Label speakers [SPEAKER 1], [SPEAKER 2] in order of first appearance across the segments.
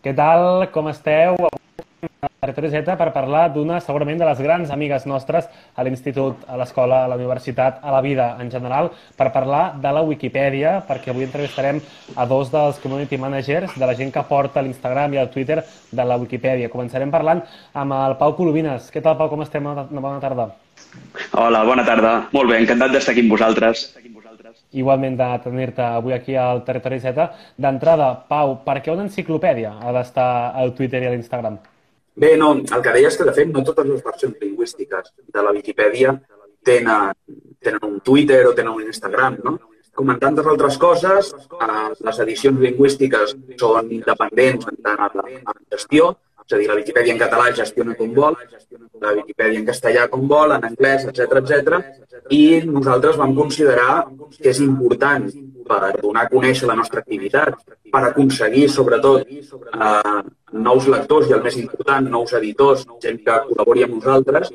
[SPEAKER 1] Què tal? Com esteu? Territori Z per parlar d'una, segurament, de les grans amigues nostres a l'institut, a l'escola, a la universitat, a la vida en general, per parlar de la Wikipedia, perquè avui entrevistarem a dos dels community managers, de la gent que porta l'Instagram i el Twitter de la Wikipedia. Començarem parlant amb el Pau Colomines. Què tal, Pau? Com estem? Una bona tarda.
[SPEAKER 2] Hola, bona tarda. Molt bé, encantat d'estar aquí amb vosaltres.
[SPEAKER 1] Igualment de tenir-te avui aquí al Territori Z. D'entrada, Pau, per què una enciclopèdia ha d'estar al Twitter i a l'Instagram?
[SPEAKER 3] Bé, no, el que deia és que, de fet, no totes les versions lingüístiques de la Viquipèdia tenen, tenen un Twitter o tenen un Instagram, no? Com en tantes altres coses, eh, les edicions lingüístiques són independents en tant a la, gestió, és a dir, la Viquipèdia en català gestiona com vol, la Viquipèdia en castellà com vol, en anglès, etc etc. i nosaltres vam considerar que és important per donar a conèixer la nostra activitat, per aconseguir, sobretot, eh, nous lectors i, el més important, nous editors, gent que col·labori amb nosaltres,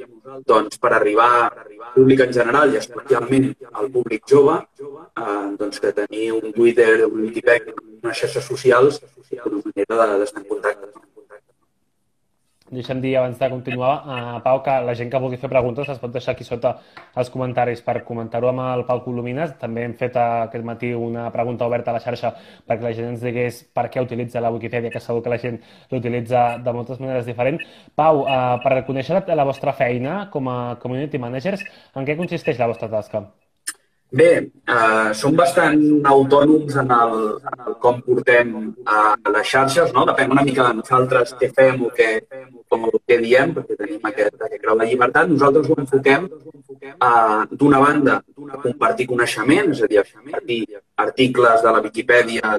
[SPEAKER 3] doncs per arribar al públic en general i especialment al públic jove, eh, doncs que tenir un Twitter, un Wikipedia, unes xarxes socials, una manera d'estar en contacte
[SPEAKER 1] deixem dir abans de continuar, uh, Pau, que la gent que vulgui fer preguntes es pot deixar aquí sota els comentaris per comentar-ho amb el Pau Colomines. També hem fet aquest matí una pregunta oberta a la xarxa perquè la gent ens digués per què utilitza la Wikipedia, que segur que la gent l'utilitza de moltes maneres diferents. Pau, uh, per reconèixer la, la vostra feina com a community managers, en què consisteix la vostra tasca?
[SPEAKER 3] Bé, eh, som bastant autònoms en el, en el com portem a les xarxes, no? Depèn una mica de nosaltres què fem o què, el que diem, perquè tenim aquest, aquest grau de llibertat. Nosaltres ho enfoquem eh, d'una banda a compartir coneixement, és a dir, a compartir articles de la Viquipèdia,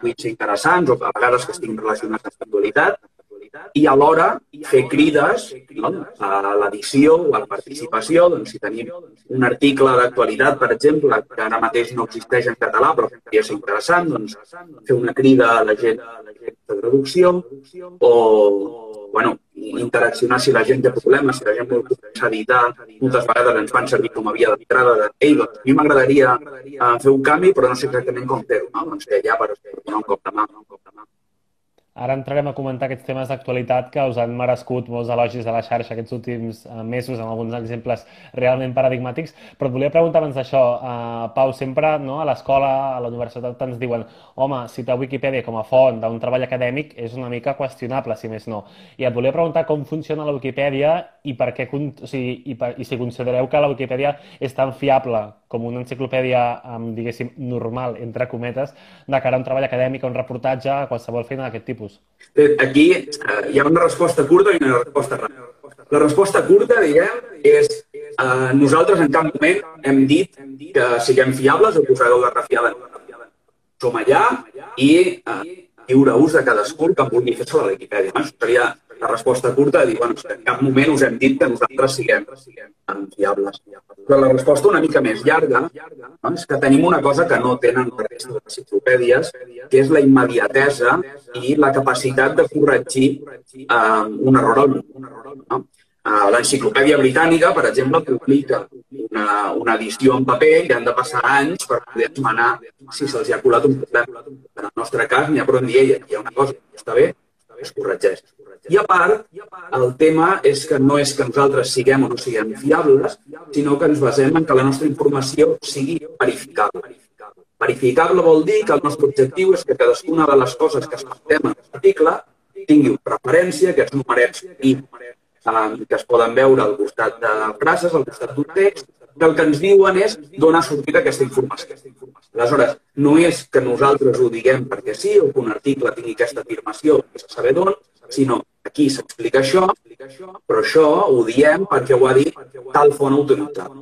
[SPEAKER 3] tuits interessants o a vegades que estiguin relacionats amb l'actualitat, i alhora fer crides a l'edició o a la participació. Doncs, si tenim un article d'actualitat, per exemple, que ara mateix no existeix en català, però que ser interessant, doncs, fer una crida a la gent de traducció o, bueno, interaccionar si la gent té problemes, si la gent vol editar, moltes vegades ens fan servir com a via d'entrada de ei, doncs a mi m'agradaria uh, fer un canvi, però no sé exactament com fer-ho, no? Doncs que ja per donar un cop de mà, un cop de mà.
[SPEAKER 1] Ara entrarem a comentar aquests temes d'actualitat que us han merescut molts elogis a la xarxa aquests últims uh, mesos, amb alguns exemples realment paradigmàtics, però et volia preguntar abans d'això, uh, Pau, sempre no, a l'escola, a la universitat ens diuen home, citar Wikipedia com a font d'un treball acadèmic és una mica qüestionable, si més no. I et volia preguntar com funciona la Wikipedia i, per què, o sigui, i, per, i si considereu que la Wikipedia és tan fiable com una enciclopèdia, diguéssim, normal, entre cometes, de cara a un treball acadèmic, a un reportatge, a qualsevol feina d'aquest tipus tipus?
[SPEAKER 3] Aquí eh, hi ha una resposta curta i una resposta ràpida. La resposta curta, diguem, és eh, nosaltres en cap moment hem dit que siguem fiables o que us hagueu de refiar Som allà i eh, lliure ús de cadascú que vulgui fer sobre la Wikipedia. No? Seria la resposta curta de dir, bueno, en cap moment us hem dit que nosaltres siguem fiables. Però la resposta una mica més llarga no? és que tenim una cosa que no tenen la resta de les enciclopèdies, que és la immediatesa i la capacitat de corregir eh, un error al no? Uh, L'enciclopèdia britànica, per exemple, publica una, una edició en paper i han de passar anys per poder esmenar si se'ls ha colat un problema. En el nostre cas, n'hi ha prou dir, hi ha una cosa que està bé, es corregeix. I a part, el tema és que no és que nosaltres siguem o no siguem fiables, sinó que ens basem en que la nostra informació sigui verificable. Verificable vol dir que el nostre objectiu és que cadascuna de les coses que escoltem en l'article tingui una referència, aquests numerets i eh, que es poden veure al costat de frases, al costat d'un text, que el que ens diuen és d'on ha sortit aquesta informació. Aleshores, no és que nosaltres ho diguem perquè sí o que un article tingui aquesta afirmació sense saber d'on, sinó aquí s'explica això, però això ho diem perquè ho ha dit tal font autoritzada.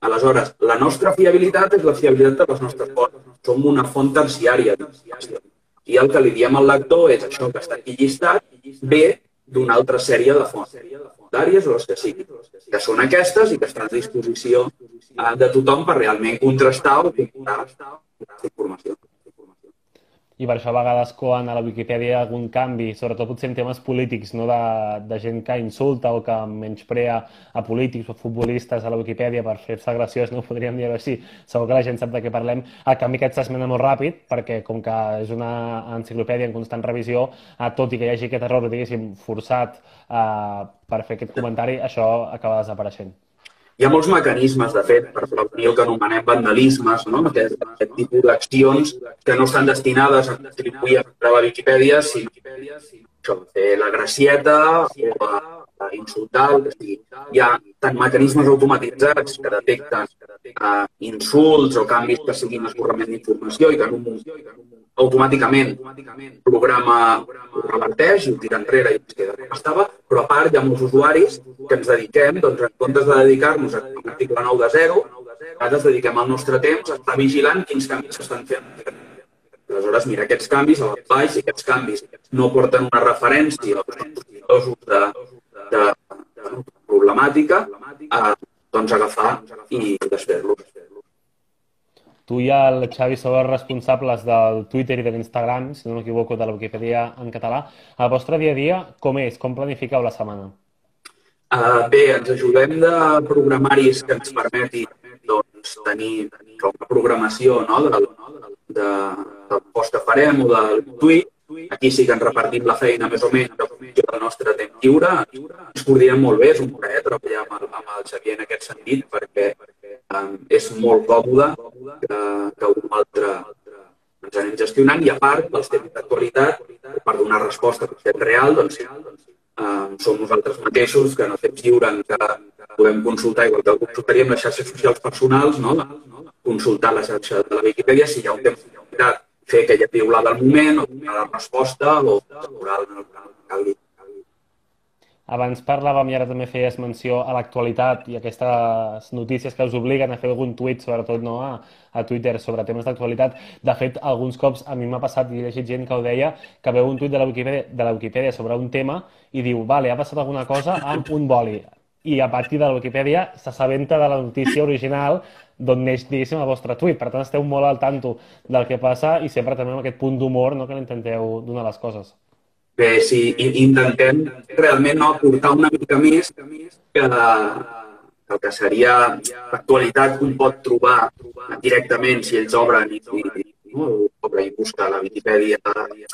[SPEAKER 3] Aleshores, la nostra fiabilitat és la fiabilitat de les nostres fonts. Som una font terciària. I el que li diem al lector és això que està aquí llistat, ve d'una altra sèrie de fonts secundàries o les que siguin, que són aquestes i que estan a disposició eh, de tothom per realment contrastar o comparar aquesta informació.
[SPEAKER 1] I per això a vegades quan a la ha algun canvi, sobretot potser en temes polítics, no de, de gent que insulta o que menysprea a polítics o futbolistes a la Wikipedia per fer-se graciós, no podríem dir així, segur que la gent sap de què parlem, el canvi aquest s'esmena molt ràpid, perquè com que és una enciclopèdia en constant revisió, eh, tot i que hi hagi aquest error, diguéssim, forçat eh, per fer aquest comentari, això acaba desapareixent.
[SPEAKER 3] Hi ha molts mecanismes, de fet, per prevenir el que anomenem vandalismes, no? aquest, aquest tipus d'accions que no estan destinades a contribuir a la Viquipèdia, sinó això, fer la gracieta o a, insultar, que sigui. Hi ha tant mecanismes automatitzats que detecten uh, insults o canvis que siguin escorrement d'informació i que en un automàticament el programa ho reverteix i ho tira enrere i es queda com estava, però a part hi ha molts usuaris que ens dediquem, doncs en comptes de dedicar-nos a l'article 9 de 0, ara ens dediquem el nostre temps a estar vigilant quins canvis s'estan fent. Aleshores, mira aquests canvis a baix i aquests canvis no porten una referència als de, de, de problemàtica, a, doncs agafar i desfer-los.
[SPEAKER 1] Tu i el Xavi sou els responsables del Twitter i de l'Instagram, si no m'equivoco, de la Wikipedia en català. El vostre dia a dia, com és? Com planifiqueu la setmana?
[SPEAKER 3] Uh, bé, ens ajudem de programaris que ens permetin doncs, tenir una programació no, de, de, de, del post que farem o del tuit. Aquí sí que ens repartim la feina més o menys del nostre temps lliure. Ens coordinem molt bé, és un plaer treballar amb el, amb el Xavier en aquest sentit perquè um, és molt còmode que, que un altre ens anem gestionant i a part els temes d'actualitat per donar resposta a temps real doncs, um, som nosaltres mateixos que el temps lliure en podem consultar igual que consultaríem les xarxes socials personals no? consultar la xarxa de la Wikipedia si hi ha un temps d'actualitat fer aquella piulada al moment o donar la resposta o que calgui.
[SPEAKER 1] Abans parlàvem i ara també feies menció a l'actualitat i aquestes notícies que us obliguen a fer algun tuit, sobretot no, a, a Twitter, sobre temes d'actualitat. De fet, alguns cops a mi m'ha passat i he llegit gent que ho deia, que veu un tuit de la Wikipedia, de la Wikipedia sobre un tema i diu, vale, ha passat alguna cosa amb un boli. I a partir de la Wikipedia s'assabenta de la notícia original d'on neix, diguéssim, el vostre tuit. Per tant, esteu molt al tanto del que passa i sempre també amb aquest punt d'humor no, que l'intenteu donar les coses.
[SPEAKER 3] Bé, si intentem realment no, aportar una mica més que el que seria l'actualitat que un pot trobar directament si ells obren i, i, no? i busca la Viquipèdia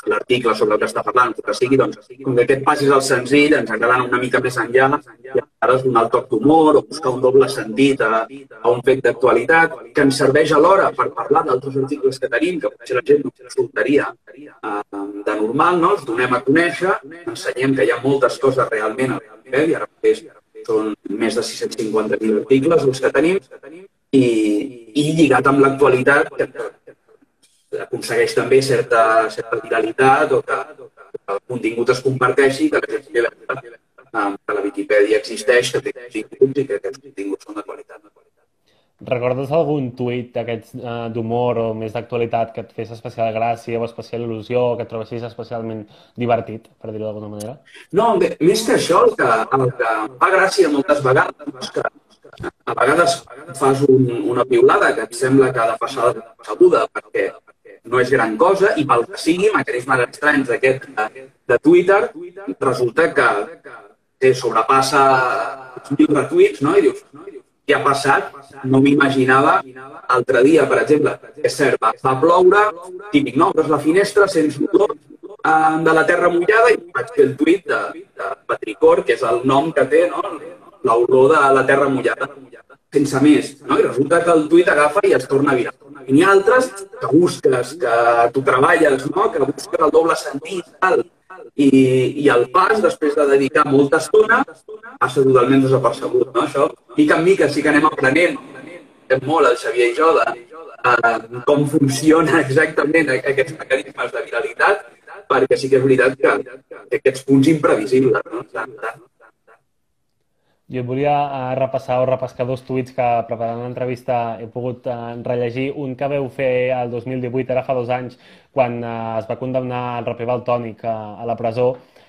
[SPEAKER 3] l'article sobre el que està parlant, que sigui, doncs, com que aquest pas és el senzill, ens agrada una mica més enllà i ara donar el toc d'humor o buscar un doble sentit a, a un fet d'actualitat que ens serveix alhora per parlar d'altres articles que tenim, que potser la gent no consultaria eh, de normal, no? els donem a conèixer, ensenyem que hi ha moltes coses realment a la Viquipèdia, ara mateix són més de 650.000 articles els que tenim, i, i lligat amb l'actualitat, que, aconsegueix també certa, certa viralitat o que, que el contingut es comparteixi, que la gent que la Viquipèdia existeix, que té continguts i que aquests continguts són de qualitat.
[SPEAKER 1] Recordes algun tuit d'aquests uh, d'humor o més d'actualitat que et fes especial gràcia o especial il·lusió o que et trobessis especialment divertit, per dir-ho d'alguna manera?
[SPEAKER 3] No, més que això, el que, el que fa gràcia moltes vegades és que a vegades fas un, una piulada que et sembla que ha de passar sabuda perquè no és gran cosa i pel que sigui, mecanismes estranys d'aquest de, de Twitter, resulta que, que sobrepassa els mil retuits, no? I dius, què ha passat? No m'imaginava altre dia, per exemple, és cert, va, va ploure, típic, no? Obres la finestra, sents l'olor eh, de la terra mullada i vaig fer el tuit de, de Patricor, que és el nom que té, no? L'olor de la terra mullada, sense més, no? I resulta que el tuit agafa i es torna a virar i n'hi ha altres que busques, que tu treballes, no? que busques el doble sentit, tal. I, i el pas, després de dedicar molta estona, passa totalment desapercebut. No? Això, mica en mica, sí que anem aprenent, és molt el Xavier i jo, de, uh, com funciona exactament aquests mecanismes de viralitat, perquè sí que és veritat que, que aquests punts imprevisibles. No?
[SPEAKER 1] Jo et volia uh, repassar o repescar dos tuits que preparant l'entrevista he pogut uh, rellegir. Un que veu fer el 2018, ara fa dos anys, quan uh, es va condemnar el raper Baltònic a, la presó,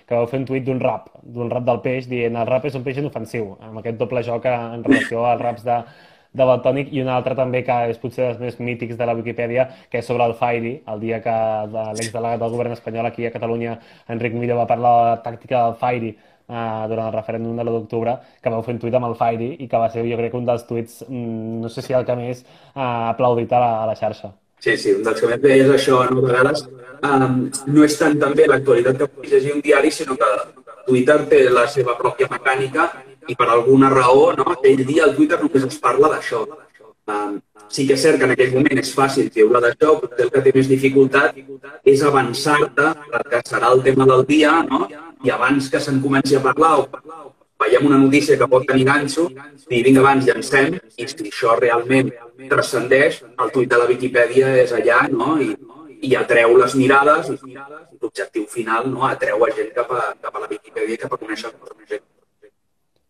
[SPEAKER 1] que vau fer un tuit d'un rap, d'un rap del peix, dient el rap és un peix inofensiu, amb aquest doble joc en relació als raps de, de Baltònic i un altre també que és potser dels més mítics de la Wikipedia, que és sobre el Fairy, el dia que l'exdelegat del govern espanyol aquí a Catalunya, Enric Milló, va parlar de la tàctica del Fairy uh, durant el referèndum de l'1 d'octubre, que vau fer un tuit amb el Fairy i que va ser, jo crec, un dels tuits, mm, no sé si el que més uh, aplaudit a la, a la xarxa.
[SPEAKER 3] Sí, sí, un dels que més bé és això, no? Vegades um, no és tant també l'actualitat que puguis llegir un diari, sinó que Twitter té la seva pròpia mecànica i per alguna raó, no? aquell dia al Twitter només es parla d'això. Um, sí que és cert que en aquell moment és fàcil treure d'això, però el que té més dificultat és avançar-te que serà el tema del dia, no? I abans que se'n comenci a parlar o veiem una notícia que pot tenir ganxo, dir, vinga, abans llancem, i si això realment transcendeix, el tuit de la Viquipèdia és allà, no? I, i atreu les mirades, i l'objectiu final no? atreu a gent cap a, cap a la Viquipèdia i cap a conèixer més gent.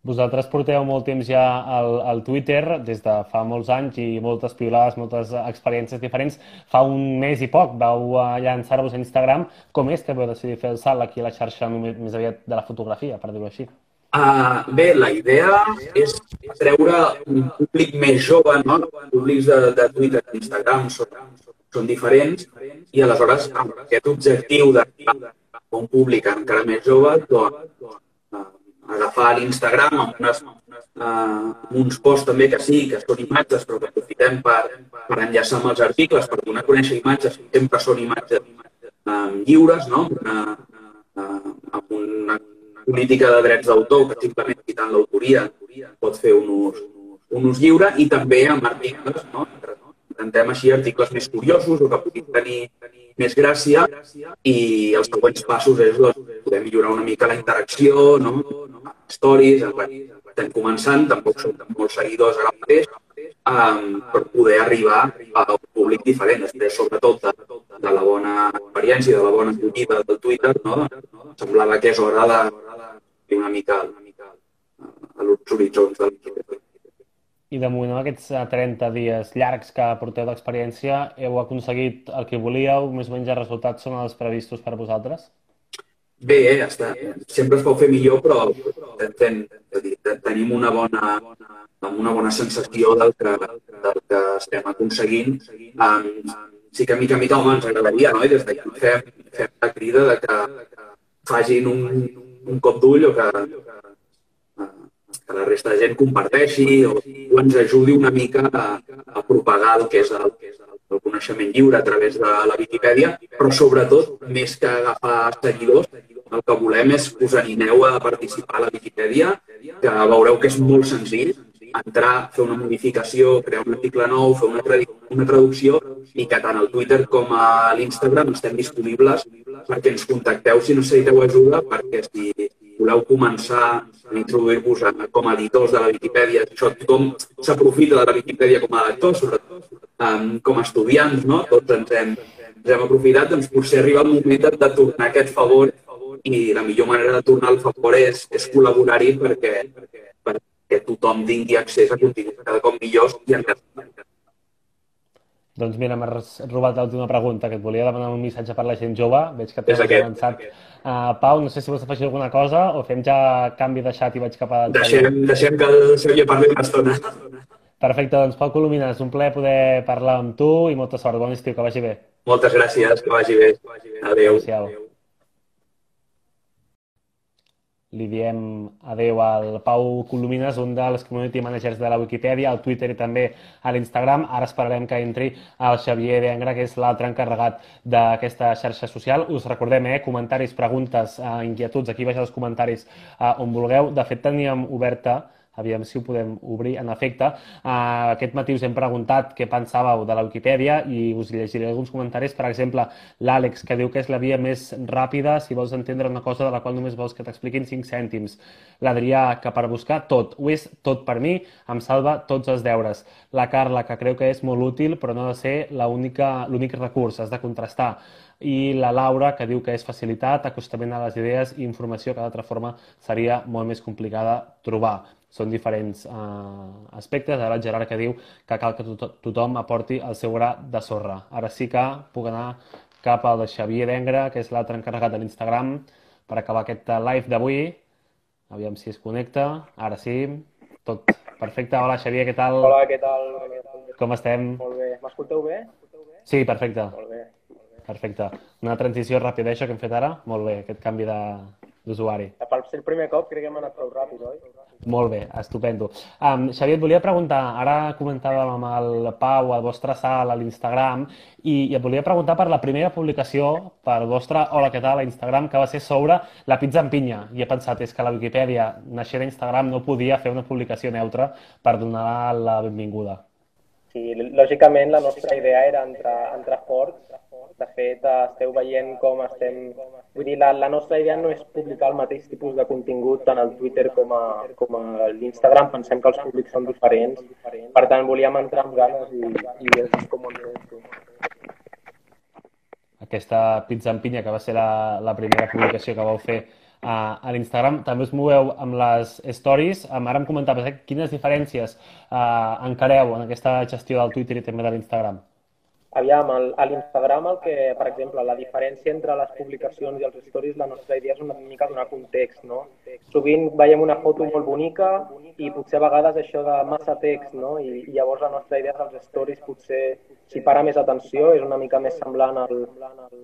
[SPEAKER 1] Vosaltres porteu molt temps ja al, al Twitter, des de fa molts anys i moltes piolades, moltes experiències diferents. Fa un mes i poc vau llançar-vos a Instagram. Com és que vau decidir fer el salt aquí a la xarxa més aviat de la fotografia, per dir-ho així?
[SPEAKER 3] Uh, bé, la idea és treure un públic més jove, no? Públics de, de Twitter Instagram són, són diferents i aleshores amb aquest objectiu de un públic encara més jove, doncs, agafar l'Instagram amb, unes, uh, uns posts també que sí, que són imatges, però que aprofitem per, per enllaçar amb els articles, per donar a conèixer imatges que sempre són imatges uh, lliures, no? Una, uh, amb una política de drets d'autor, que simplement quitant l'autoria pot fer un ús, un ús lliure, i també amb articles, no? intentem així articles més curiosos o que puguin tenir més gràcia i els següents passos és doncs, poder millorar una mica la interacció, no? stories, estem començant, tampoc som molts seguidors ara mateix, um, per poder arribar a un públic diferent. Després, sobretot, de, de la bona experiència, de la bona acollida del Twitter, no? semblava que és hora de, una mica, una mica a els horitzons del
[SPEAKER 1] i de moment, aquests 30 dies llargs que porteu d'experiència, heu aconseguit el que volíeu? Més o menys els resultats són els previstos per vosaltres?
[SPEAKER 3] Bé, eh, està. sempre es pot fer millor, però ten, ten, tenim una bona, una bona sensació del que, del que estem aconseguint. Um, sí que mica mica home, ens agradaria, no? I des d'aquí fem, fem la crida de que facin un, un cop d'ull o que, que la resta de gent comparteixi o, o ens ajudi una mica a, a propagar el que és el, el coneixement lliure a través de la Viquipèdia, però sobretot, més que agafar seguidors, el que volem és que us animeu a participar a la Viquipèdia, que veureu que és molt senzill, entrar, fer una modificació, crear un article nou, fer una, una traducció i que tant al Twitter com a l'Instagram estem disponibles perquè ens contacteu si necessiteu ajuda, perquè si voleu començar a introduir-vos com a editors de la Viquipèdia, això tothom s'aprofita de la Viquipèdia com a lector, sobretot um, com a estudiants, no? tots ens hem, ens hem aprofitat, doncs potser arriba el moment de, de tornar aquest favor i la millor manera de tornar el favor és, és col·laborar-hi perquè, perquè tothom tingui accés a continguts cada cop millors i en
[SPEAKER 1] doncs mira, m'has robat l'última pregunta, que et volia demanar un missatge per la gent jove. Veig que t'has avançat. Uh, Pau, no sé si vols afegir alguna cosa o fem ja canvi de xat i vaig cap a...
[SPEAKER 3] Deixem, deixem que el Xavier parli una estona.
[SPEAKER 1] Perfecte, doncs Pau Colomina, és un plaer poder parlar amb tu i molta sort. Bon estiu, que vagi bé.
[SPEAKER 3] Moltes gràcies, que vagi bé. Adéu. Adéu.
[SPEAKER 1] Li diem adeu al Pau Colomines, un dels community managers de la Wikipedia, al Twitter i també a l'Instagram. Ara esperarem que entri el Xavier Dengra, que és l'altre encarregat d'aquesta xarxa social. Us recordem, eh, comentaris, preguntes, eh, inquietuds, aquí baix els comentaris eh, on vulgueu. De fet, teníem oberta aviam si ho podem obrir. En efecte, uh, aquest matí us hem preguntat què pensàveu de la Wikipedia i us llegiré alguns comentaris. Per exemple, l'Àlex, que diu que és la via més ràpida si vols entendre una cosa de la qual només vols que t'expliquin 5 cèntims. L'Adrià, que per buscar tot, ho és tot per mi, em salva tots els deures. La Carla, que creu que és molt útil, però no ha de ser l'únic recurs, has de contrastar i la Laura, que diu que és facilitat, acostament a les idees i informació que d'altra forma seria molt més complicada trobar són diferents eh, aspectes. Ara el Gerard que diu que cal que to tothom aporti el seu gra de sorra. Ara sí que puc anar cap al Xavier Dengra, que és l'altre encarregat de l'Instagram, per acabar aquest live d'avui. Aviam si es connecta. Ara sí, tot Perfecte, hola Xavier, què tal?
[SPEAKER 4] Hola, què tal?
[SPEAKER 1] Com estem?
[SPEAKER 4] Molt bé. M'escolteu bé?
[SPEAKER 1] Sí, perfecte.
[SPEAKER 4] Molt bé.
[SPEAKER 1] Perfecte. Una transició ràpida, això que hem fet ara? Molt bé, aquest canvi de d'usuari.
[SPEAKER 4] Per ser el primer cop crec que hem anat prou ràpid, oi?
[SPEAKER 1] Molt bé, estupendo. Um, Xavier, et volia preguntar, ara comentàvem amb el Pau, el vostre salt a l'Instagram, i, i et volia preguntar per la primera publicació pel vostre Hola, què tal, a Instagram, que va ser sobre la pizza amb pinya. I he pensat, és que la Wikipedia, naixent a Instagram, no podia fer una publicació neutra per donar la benvinguda.
[SPEAKER 4] Sí, lògicament la nostra idea era entrar, entrar fort de fet, esteu veient com estem... Vull dir, la, la nostra idea no és publicar el mateix tipus de contingut tant al Twitter com a, com a l'Instagram. Pensem que els públics són diferents. Per tant, volíem entrar amb ganes i, i dir com ho
[SPEAKER 1] Aquesta pizza en pinya, que va ser la, la primera publicació que vau fer a, a l'Instagram, també us moveu amb les stories. Ara em comentaves eh, quines diferències eh, encareu en aquesta gestió del Twitter i també de l'Instagram.
[SPEAKER 4] Aviam, el, a l'Instagram, el que, per exemple, la diferència entre les publicacions i els stories, la nostra idea és una mica donar context, no? Sovint veiem una foto molt bonica i potser a vegades això de massa text, no? I, i llavors la nostra idea dels stories potser, si para més atenció, és una mica més semblant al,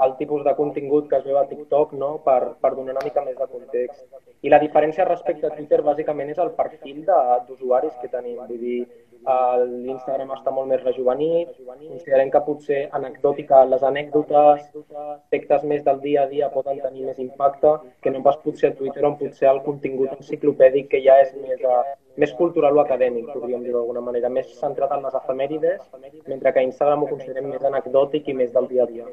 [SPEAKER 4] al tipus de contingut que es veu a TikTok, no? Per, per donar una mica més de context. I la diferència respecte a Twitter, bàsicament, és el perfil d'usuaris que tenim. Vull dir, l'Instagram està molt més rejuvenit, considerem que potser anecdòtica, les anècdotes, aspectes més del dia a dia poden tenir més impacte que no pas potser a Twitter on potser el contingut enciclopèdic que ja és més, uh, més cultural o acadèmic, podríem dir d'alguna manera, més centrat en les efemèrides, mentre que a Instagram ho considerem més anecdòtic i més del dia a dia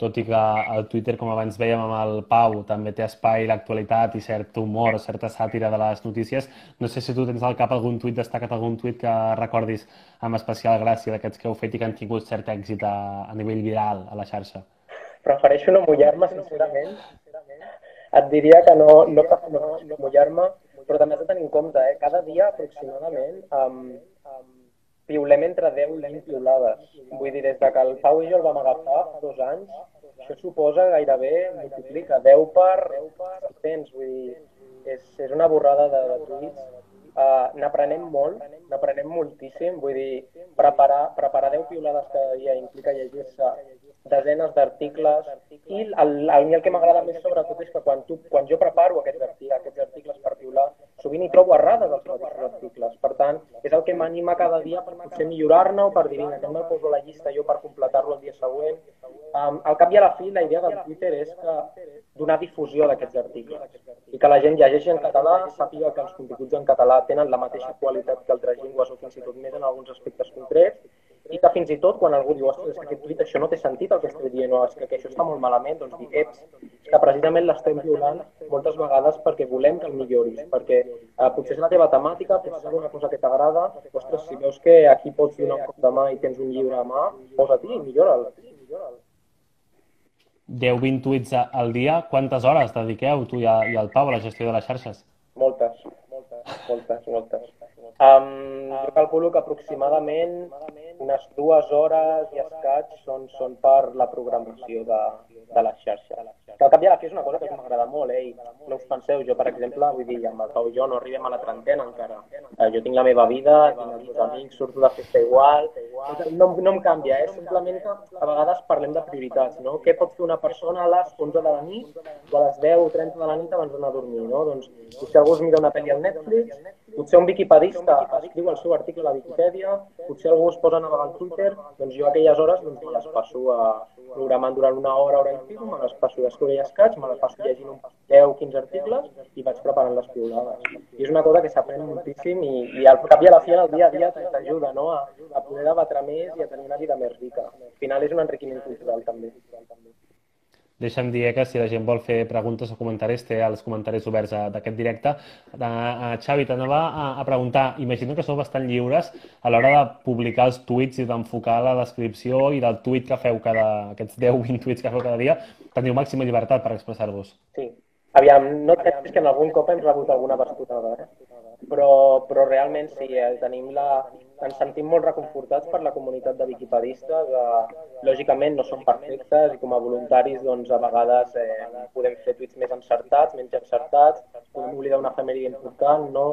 [SPEAKER 1] tot i que el Twitter, com abans veiem amb el Pau, també té espai l'actualitat i cert humor, certa sàtira de les notícies. No sé si tu tens al cap algun tuit, destacat algun tuit que recordis amb especial gràcia d'aquests que heu fet i que han tingut cert èxit a, a nivell viral a la xarxa.
[SPEAKER 4] Prefereixo no mullar-me, sincerament. Et diria que no, no, no, no mullar-me, però també has de tenir en compte, eh? cada dia aproximadament um, um, piulem entre 10 i 20 piulades. Vull dir, des de que el Pau i jo el vam agafar fa dos anys, això suposa gairebé, multiplica 10 per 700, vull dir, és, és una borrada de, de tuits. Uh, n'aprenem molt, n'aprenem moltíssim, vull dir, preparar, preparar 10 piulades cada dia implica llegir-se desenes d'articles i el, el, el, el que m'agrada més sobretot és que quan, tu, quan jo preparo aquests articles, aquests articles per piular, sovint hi trobo errades als mateixos articles. Per tant, és el que m'anima cada dia per potser millorar-ne o per dir, vinga, aquest me'l poso a la llista jo per completar-lo el dia següent. Um, al cap i a la fi, la idea del Twitter és que donar difusió d'aquests articles i que la gent llegeixi en català, sàpiga que els continguts en català tenen la mateixa qualitat que altres llengües o fins i tot més en alguns aspectes concrets i que fins i tot quan algú diu ostres, que aquest tuit això no té sentit el que estic dient, o és que, que això està molt malament, doncs dir, eps, que precisament l'estem violant moltes vegades perquè volem que el milloris, perquè eh, potser és la teva temàtica, potser és alguna cosa que t'agrada, ostres, si veus que aquí pots donar un cop de mà i tens un llibre a mà, posa-t'hi i millora'l.
[SPEAKER 1] 10-20 tuits al dia, quantes hores dediqueu tu i, i el Pau a la gestió de les xarxes?
[SPEAKER 4] Moltes, moltes, moltes, moltes. Um, jo calculo que aproximadament unes dues hores i escaig són, són per la programació de, de la xarxa. Que al cap i a la fi és una cosa que m'agrada molt, eh? no us penseu, jo per exemple, vull dir, amb el Pau i jo no arribem a la trentena encara. Eh, jo tinc la meva vida, tinc els meus amics, surto de festa igual, no, no em canvia, eh? simplement que a vegades parlem de prioritats, no? Què pot fer una persona a les 11 de la nit o a les 10 o 30 de la nit abans d'anar a dormir, no? Doncs si algú es mira una pel·li al Netflix, potser un viquipedista escriu el seu article a la Wikipedia, potser algú es posa a navegar al Twitter, doncs jo aquelles hores doncs, me les passo a, programant durant una hora, hora i pico, me les passo d'escriure i escaig, me les passo llegint un 10-15 articles i vaig preparant les piulades. I és una cosa que s'aprèn moltíssim i, i al cap i a la fi, el dia a dia, t'ajuda no? a, a poder debatre més i a tenir una vida més rica. Al final és un enriquiment cultural també.
[SPEAKER 1] Deixa'm dir que si la gent vol fer preguntes o comentaris, té els comentaris oberts d'aquest directe. Uh, uh, Xavi, t'anava a, a preguntar, imagino que sou bastant lliures a l'hora de publicar els tuits i d'enfocar la descripció i del tuit que feu cada, aquests 10-20 tuits que feu cada dia, teniu màxima llibertat per expressar-vos.
[SPEAKER 4] Sí. Aviam, no et que en algun cop hem rebut alguna bastonada, eh? Però, però realment sí, eh, tenim la, ens sentim molt reconfortats per la comunitat de wikipadistes. Eh, lògicament no som perfectes i com a voluntaris doncs, a vegades eh, podem fer tuits més encertats, menys encertats, podem oblidar una efemèride important, no?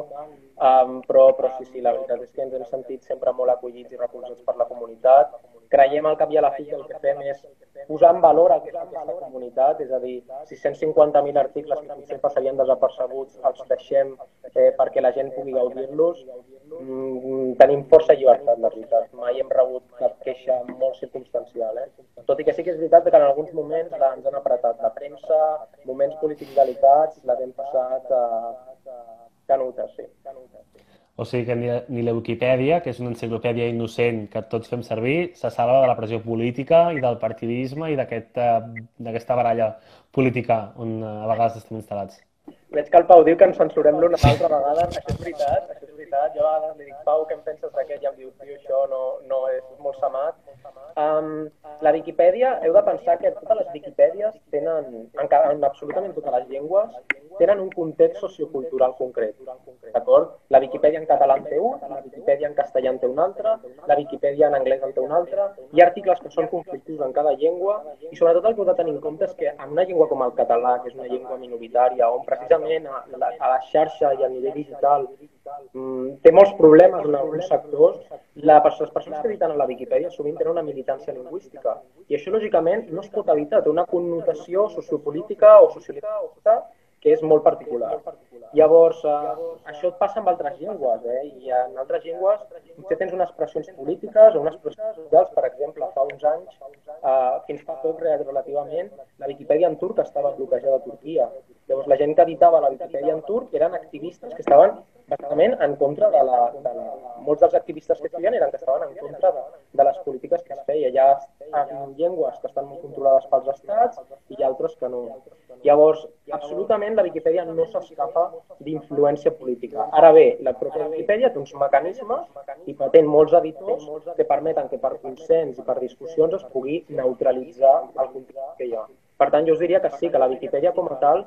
[SPEAKER 4] Um, però, però sí, sí, la veritat és que ens hem sentit sempre molt acollits i recolzats per la comunitat. Creiem al cap i a la fi que el que fem és posar en valor aquesta, aquesta comunitat, és a dir, 650.000 articles que potser passarien desapercebuts els deixem eh, perquè la gent pugui gaudir-los. Mm, tenim força llibertat, la veritat. Mai hem rebut cap queixa molt circumstancial. Eh? Tot i que sí que és veritat que en alguns moments la, ens han apretat la premsa, moments polítics delicats, la hem passat a, sí. Canutes, sí.
[SPEAKER 1] O sigui que ni, ni la Wikipedia, que és una enciclopèdia innocent que tots fem servir, se salva de la pressió política i del partidisme i eh, d'aquesta aquest, baralla política on eh, a vegades estem instal·lats.
[SPEAKER 4] Veig que el Pau diu que ens censurem l'una altra vegada. Això és veritat, això és veritat. Jo a vegades li dic, Pau, què em penses d'aquest? I em diu, tio, això no, no és molt samat. Um, la Viquipèdia, heu de pensar que totes les Wikipèdies tenen, en, en absolutament totes les llengües, tenen un context sociocultural concret. D'acord? La Viquipèdia en català en té un, la Viquipèdia en castellà en té un altre, la Viquipèdia en anglès en té un altre. Hi ha articles que són conflictius en cada llengua i sobretot el que heu de tenir en compte és que en una llengua com el català, que és una llengua minoritària, on precisament a la, a la xarxa i a nivell digital té molts problemes en alguns sectors, la, les persones que editen a la Viquipèdia sovint tenen una militància lingüística i això lògicament no es pot evitar, té una connotació sociopolítica o sociolingüística que és molt particular. Llavors, eh, això et passa amb altres llengües, eh? i en altres llengües potser tens unes pressions polítiques o unes pressions socials, per exemple, fa uns anys, eh, fins fa poc relativament, la Viquipèdia en turc estava bloquejada a Turquia. Llavors, la gent que editava la Viquipèdia en turc eren activistes que estaven bàsicament en contra de la, de la... Molts dels activistes que feien eren que estaven en contra de, de les polítiques que es feia. Hi ha llengües que estan molt controlades pels estats i hi ha altres que no. Llavors, absolutament la Viquipèdia no s'escapa d'influència política. Ara bé, la pròpia Viquipèdia té uns mecanismes i pretén molts editors que permeten que per consens i per discussions es pugui neutralitzar el contingut que hi ha. Per tant, jo us diria que sí, que la Viquipèdia com a tal,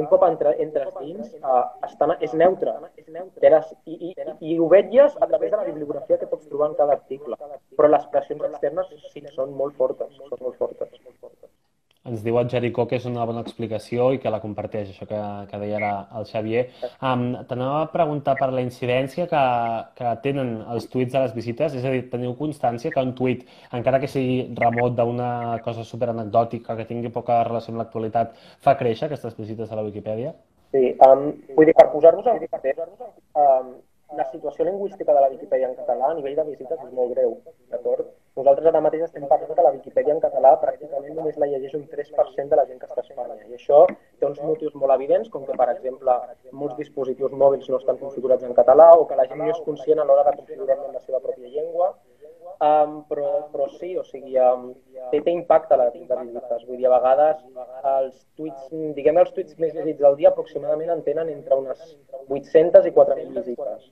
[SPEAKER 4] un cop entra, entres dins, uh, està, és neutra. I, i, I ho vetlles a través de la bibliografia que pots trobar en cada article. Però les pressions externes sí són molt fortes, són molt fortes.
[SPEAKER 1] Ens diu el Jericó que és una bona explicació i que la comparteix, això que, que deia ara el Xavier. Um, T'anava a preguntar per la incidència que, que tenen els tuits de les visites, és a dir, teniu constància que un tuit, encara que sigui remot d'una cosa super anecdòtica, que tingui poca relació amb l'actualitat, fa créixer aquestes visites a la Viquipèdia?
[SPEAKER 4] Sí, um, vull dir, per posar-vos en context, um, la situació lingüística de la Viquipèdia en català a nivell de visites és molt greu, d'acord? Nosaltres ara mateix estem parlant que la Viquipèdia en català pràcticament només la llegeix un 3% de la gent que està a Espanya. I això té uns motius molt evidents, com que, per exemple, molts dispositius mòbils no estan configurats en català o que la gent no és conscient a l'hora de configurar-lo en la seva pròpia llengua. Um, però, però sí, o sigui, um, té, té impacte la de visites. Vull dir, a vegades els tuits, diguem els tuits més llegits del dia aproximadament en tenen entre unes 800 i 4.000 visites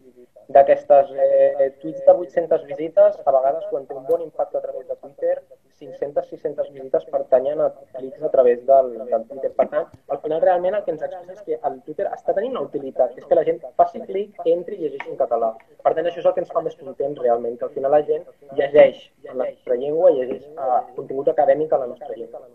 [SPEAKER 4] d'aquestes eh, tuits de 800 visites, a vegades quan té un bon impacte a través de Twitter, 500-600 visites pertanyen a clics a través del, del Twitter. Per tant, al final realment el que ens explica és que el Twitter està tenint una utilitat, que és que la gent faci clic, entri i llegeixi en català. Per tant, això és el que ens fa més contents realment, que al final la gent llegeix en la nostra llengua, llegeix uh, contingut acadèmic en la nostra llengua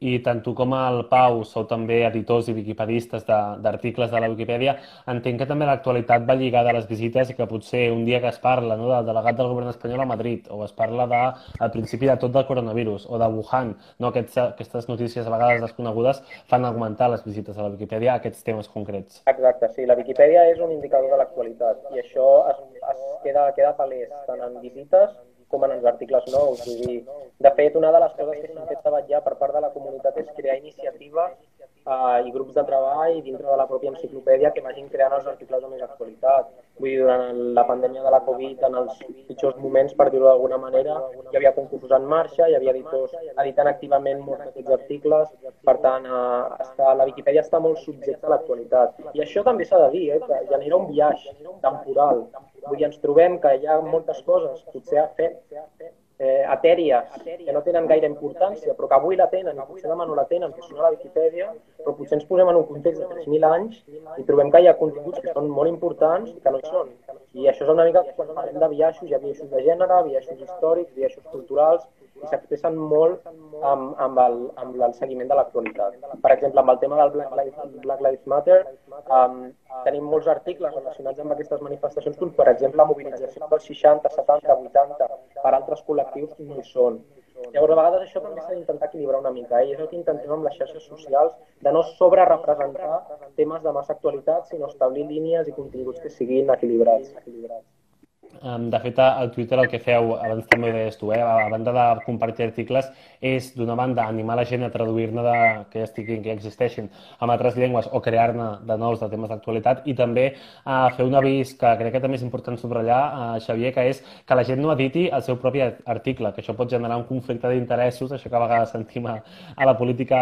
[SPEAKER 1] i tant tu com el Pau sou també editors i wikipadistes d'articles de, de la Wikipedia, entenc que també l'actualitat va lligada a les visites i que potser un dia que es parla no, del delegat del govern espanyol a Madrid o es parla de, al principi de tot del coronavirus o de Wuhan, no, aquests, aquestes notícies a vegades desconegudes fan augmentar les visites a la Wikipedia a aquests temes concrets.
[SPEAKER 4] Exacte, sí, la Wikipedia és un indicador de l'actualitat i això es, es queda, queda palès tant en visites com en els articles nous. Vull dir, de fet, una de les coses que fet treballar per part de la comunitat és crear iniciatives eh, i grups de treball dintre de la pròpia enciclopèdia que vagin creant els articles de més actualitat. Vull dir, durant la pandèmia de la Covid, en els pitjors moments, per dir-ho d'alguna manera, hi havia concursos en marxa, hi havia editors editant activament molts d'aquests articles, per tant, eh, està, la Viquipèdia està molt subjecta a l'actualitat. I això també s'ha de dir, eh, que genera un viatge temporal Vull dir, ens trobem que hi ha moltes coses potser a fer eh, etèries que no tenen gaire importància, però que avui la tenen i potser demà no la tenen, que són a la Viquipèdia, però potser ens posem en un context de 3.000 anys i trobem que hi ha continguts que són molt importants i que no hi són. I això és una mica quan parlem de biaixos, hi ha biaixos de gènere, biaixos històrics, biaixos culturals, i s'expressen molt amb, amb, el, amb el seguiment de l'actualitat. Per exemple, amb el tema del Black Lives, Black Lives Matter, um, tenim molts articles relacionats amb aquestes manifestacions, com per exemple la mobilització dels 60, 70, 80 per altres col·lectius no hi són. Llavors, a vegades això també s'ha d'intentar equilibrar una mica, eh? i és el que intentem amb les xarxes socials, de no sobre-representar temes de massa actualitat, sinó establir línies i continguts que siguin equilibrats. equilibrats.
[SPEAKER 1] De fet, al Twitter el que feu, abans també ho deies tu, eh, a banda de compartir articles, és d'una banda animar la gent a traduir-ne de, que ja estiguin, que ja existeixin en altres llengües o crear-ne de nous de temes d'actualitat i també a fer un avís que crec que també és important subratllar, a Xavier, que és que la gent no editi el seu propi article, que això pot generar un conflicte d'interessos, això que a vegades sentim a, a la política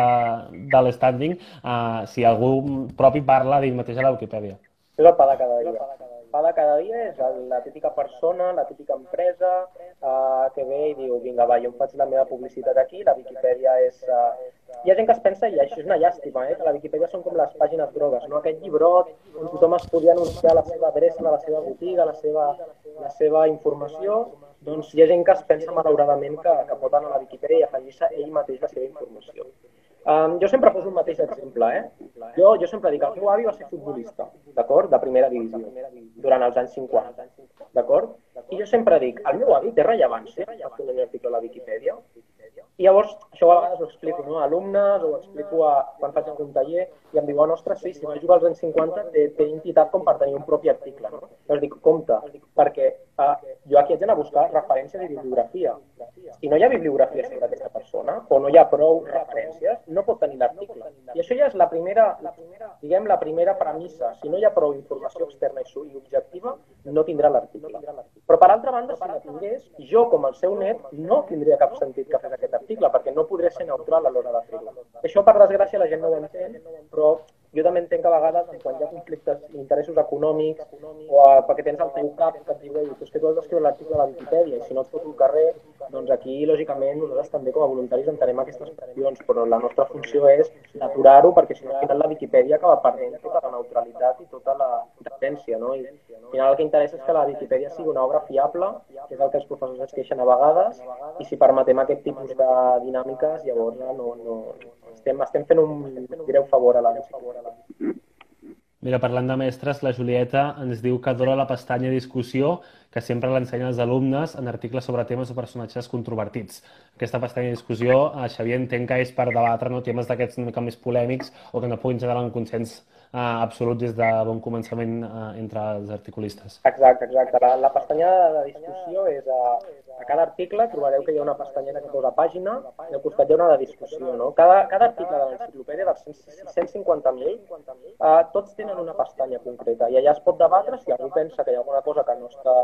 [SPEAKER 1] de l'estanding, uh, si algú propi parla d'ell mateix a la Wikipedia.
[SPEAKER 4] És el pa de cada dia pa de cada dia és la típica persona, la típica empresa uh, que ve i diu, vinga, va, jo em faig la meva publicitat aquí, la Viquipèdia és... Uh... Hi ha gent que es pensa, i això és una llàstima, eh, que la Viquipèdia són com les pàgines grogues, no? aquest llibrot on tothom es podia anunciar la seva adreça, la seva botiga, la seva, la seva informació, doncs hi ha gent que es pensa malauradament que, que pot anar a la Viquipèdia i afegir-se ell mateix la seva informació. Um, jo sempre poso el mateix exemple, eh? Jo, jo sempre dic que el meu avi va ser futbolista, d'acord? De primera divisió, durant els anys 50, d'acord? I jo sempre dic, el meu avi té rellevància fer un article a la Viquipèdia? I llavors, això a vegades ho explico no? a alumnes o ho explico a, quan faig algun taller i em diuen, ostres, sí, si va jugar als anys 50 té, té entitat com per tenir un propi article. No? Llavors dic, compte, perquè uh, jo aquí haig d'anar a buscar referències i bibliografia. Si no hi ha bibliografia sobre aquesta persona o no hi ha prou referències, no pot tenir l'article. I això ja és la primera, la primera, diguem, la primera premissa. Si no hi ha prou informació externa i objectiva, no tindrà l'article. Però per altra banda, si la tingués, jo com el seu net no tindria cap sentit que fes aquest article perquè no podré ser neutral a l'hora de fer-la. Això, per desgràcia, la gent no ho entén, però jo també entenc que a vegades, quan hi ha conflictes, interessos econòmics, o a, perquè tens el teu cap que et diu, ei, és que tu has d'escriure l'article a la Wikipedia, i si no et foto el carrer, doncs aquí, lògicament, nosaltres també com a voluntaris entenem aquestes qüestions, però la nostra funció és d'aturar-ho, perquè si no, al final la Wikipedia acaba perdent tota la neutralitat i tota la independència, no? I al final el que interessa és que la Wikipedia sigui una obra fiable, que és el que els professors es queixen a vegades, i si permetem aquest tipus de dinàmiques, llavors no, no, estem, estem fent un greu favor a la
[SPEAKER 1] Mira, parlant de mestres, la Julieta ens diu que adora la pestanya discussió que sempre l'ensenyen els alumnes en articles sobre temes o personatges controvertits. Aquesta pestanya de discussió, a Xavier entenc que és per debatre no, temes d'aquests una mica més polèmics o que no puguin generar un consens uh, absolut des de bon començament uh, entre els articulistes.
[SPEAKER 4] Exacte, exacte. La, la pestanya de discussió és uh, a cada article trobareu que hi ha una pestanyeta que posa pàgina i al costat hi ha una de discussió. No? Cada, cada article de l'enciclopèdia, dels 150.000, eh, tots tenen una pestanya concreta i allà es pot debatre si algú pensa que hi ha alguna cosa que no està,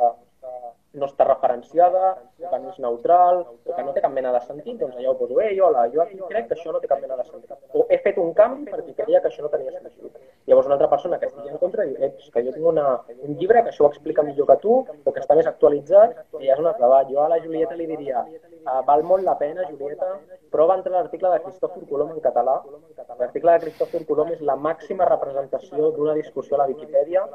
[SPEAKER 4] no està referenciada, que no és neutral, o que no té cap mena de sentit, doncs allà ho poso, ei, hola, jo aquí crec que això no té cap mena de sentit. O he fet un canvi perquè creia que això no tenia sentit. Llavors una altra persona que estigui en contra diu, eh, que jo tinc una, un llibre que això ho explica millor que tu, o que està més actualitzat, i ja és un altre debat. Jo a la Julieta li diria, uh, val molt la pena, Julieta, prova entrar l'article de Cristòfor Colom en català. L'article de Cristòfor Colom és la màxima representació d'una discussió a la Viquipèdia.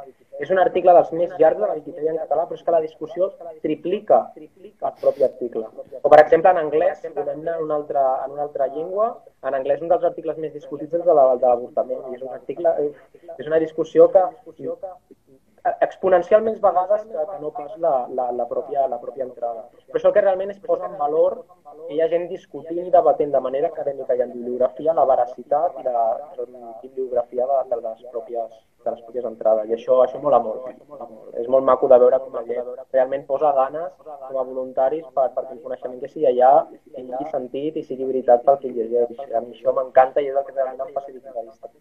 [SPEAKER 4] És un article dels més llargs de la Viquipèdia en català, però és que la discussió triplica el propi article. O, per exemple, en anglès, en una altra, en una altra llengua, en anglès un dels articles més discutits és el de l'avortament. I és un article, és una discussió que exponencialment més vegades que, que no pas la, la, la, pròpia, la pròpia entrada. Però això que realment es posa en valor que hi ha gent discutint i debatent de manera acadèmica i en bibliografia la veracitat i la, la bibliografia de, de, les pròpies, de les pròpies entrades. I això, això mola molt, mola. És molt maco de veure com la gent realment posa ganes com a voluntaris per, perquè el coneixement que sigui allà tingui sentit i sigui veritat pel que llegeix. A mi això m'encanta i és el que realment em facilita la vista.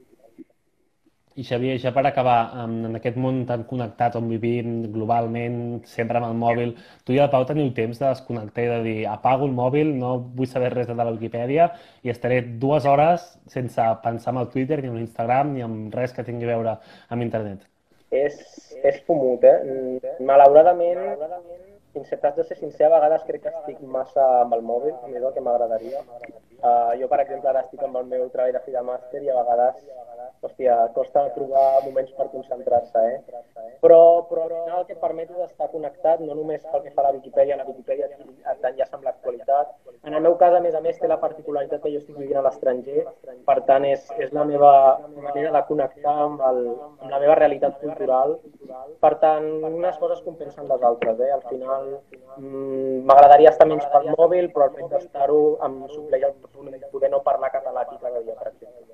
[SPEAKER 1] I Xavier, ja per acabar, en aquest món tan connectat on vivim globalment, sempre amb el mòbil, tu i el Pau teniu temps de desconnectar i de dir apago el mòbil, no vull saber res de la Wikipedia i estaré dues hores sense pensar en el Twitter, ni en l'Instagram, ni en res que tingui a veure amb internet.
[SPEAKER 4] És, és fumut, eh? Malauradament, si t'has de ser sincer, a vegades crec que estic massa amb el mòbil, més del que m'agradaria. Uh, jo, per exemple, ara estic amb el meu treball de fi de màster i a vegades, hòstia, costa trobar moments per concentrar-se, eh? Però, però al final el que et permet és estar connectat, no només pel que fa a la Viquipèdia, la Viquipèdia t'enllaça amb l'actualitat. En el meu cas, a més a més, té la particularitat que jo estic vivint a l'estranger, per tant, és, és la meva manera de connectar amb, el, amb la meva realitat cultural. Per tant, unes coses compensen les altres, eh? Al final, m'agradaria estar menys pel mòbil, però el fet d'estar-ho em supleix el poder no parlar català aquí cada dia, per exemple.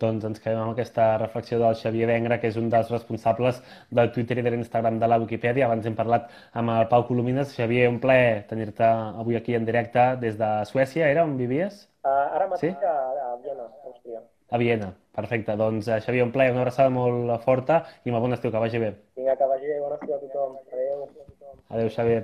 [SPEAKER 1] Doncs ens quedem amb aquesta reflexió del Xavier Vengra, que és un dels responsables del Twitter i de l'Instagram de la Wikipedia. Abans hem parlat amb el Pau Colomines. Xavier, un plaer tenir-te avui aquí en directe des de Suècia. Era on vivies?
[SPEAKER 4] Uh, ara mateix sí? a, a Viena, Àustria.
[SPEAKER 1] A Viena, perfecte. Doncs uh, Xavier, un plaer, una abraçada molt forta i molt bon estiu, que vagi bé.
[SPEAKER 4] Vinga, que vagi bé, bon estiu a tothom. Adéu.
[SPEAKER 1] Adéu, Xavier.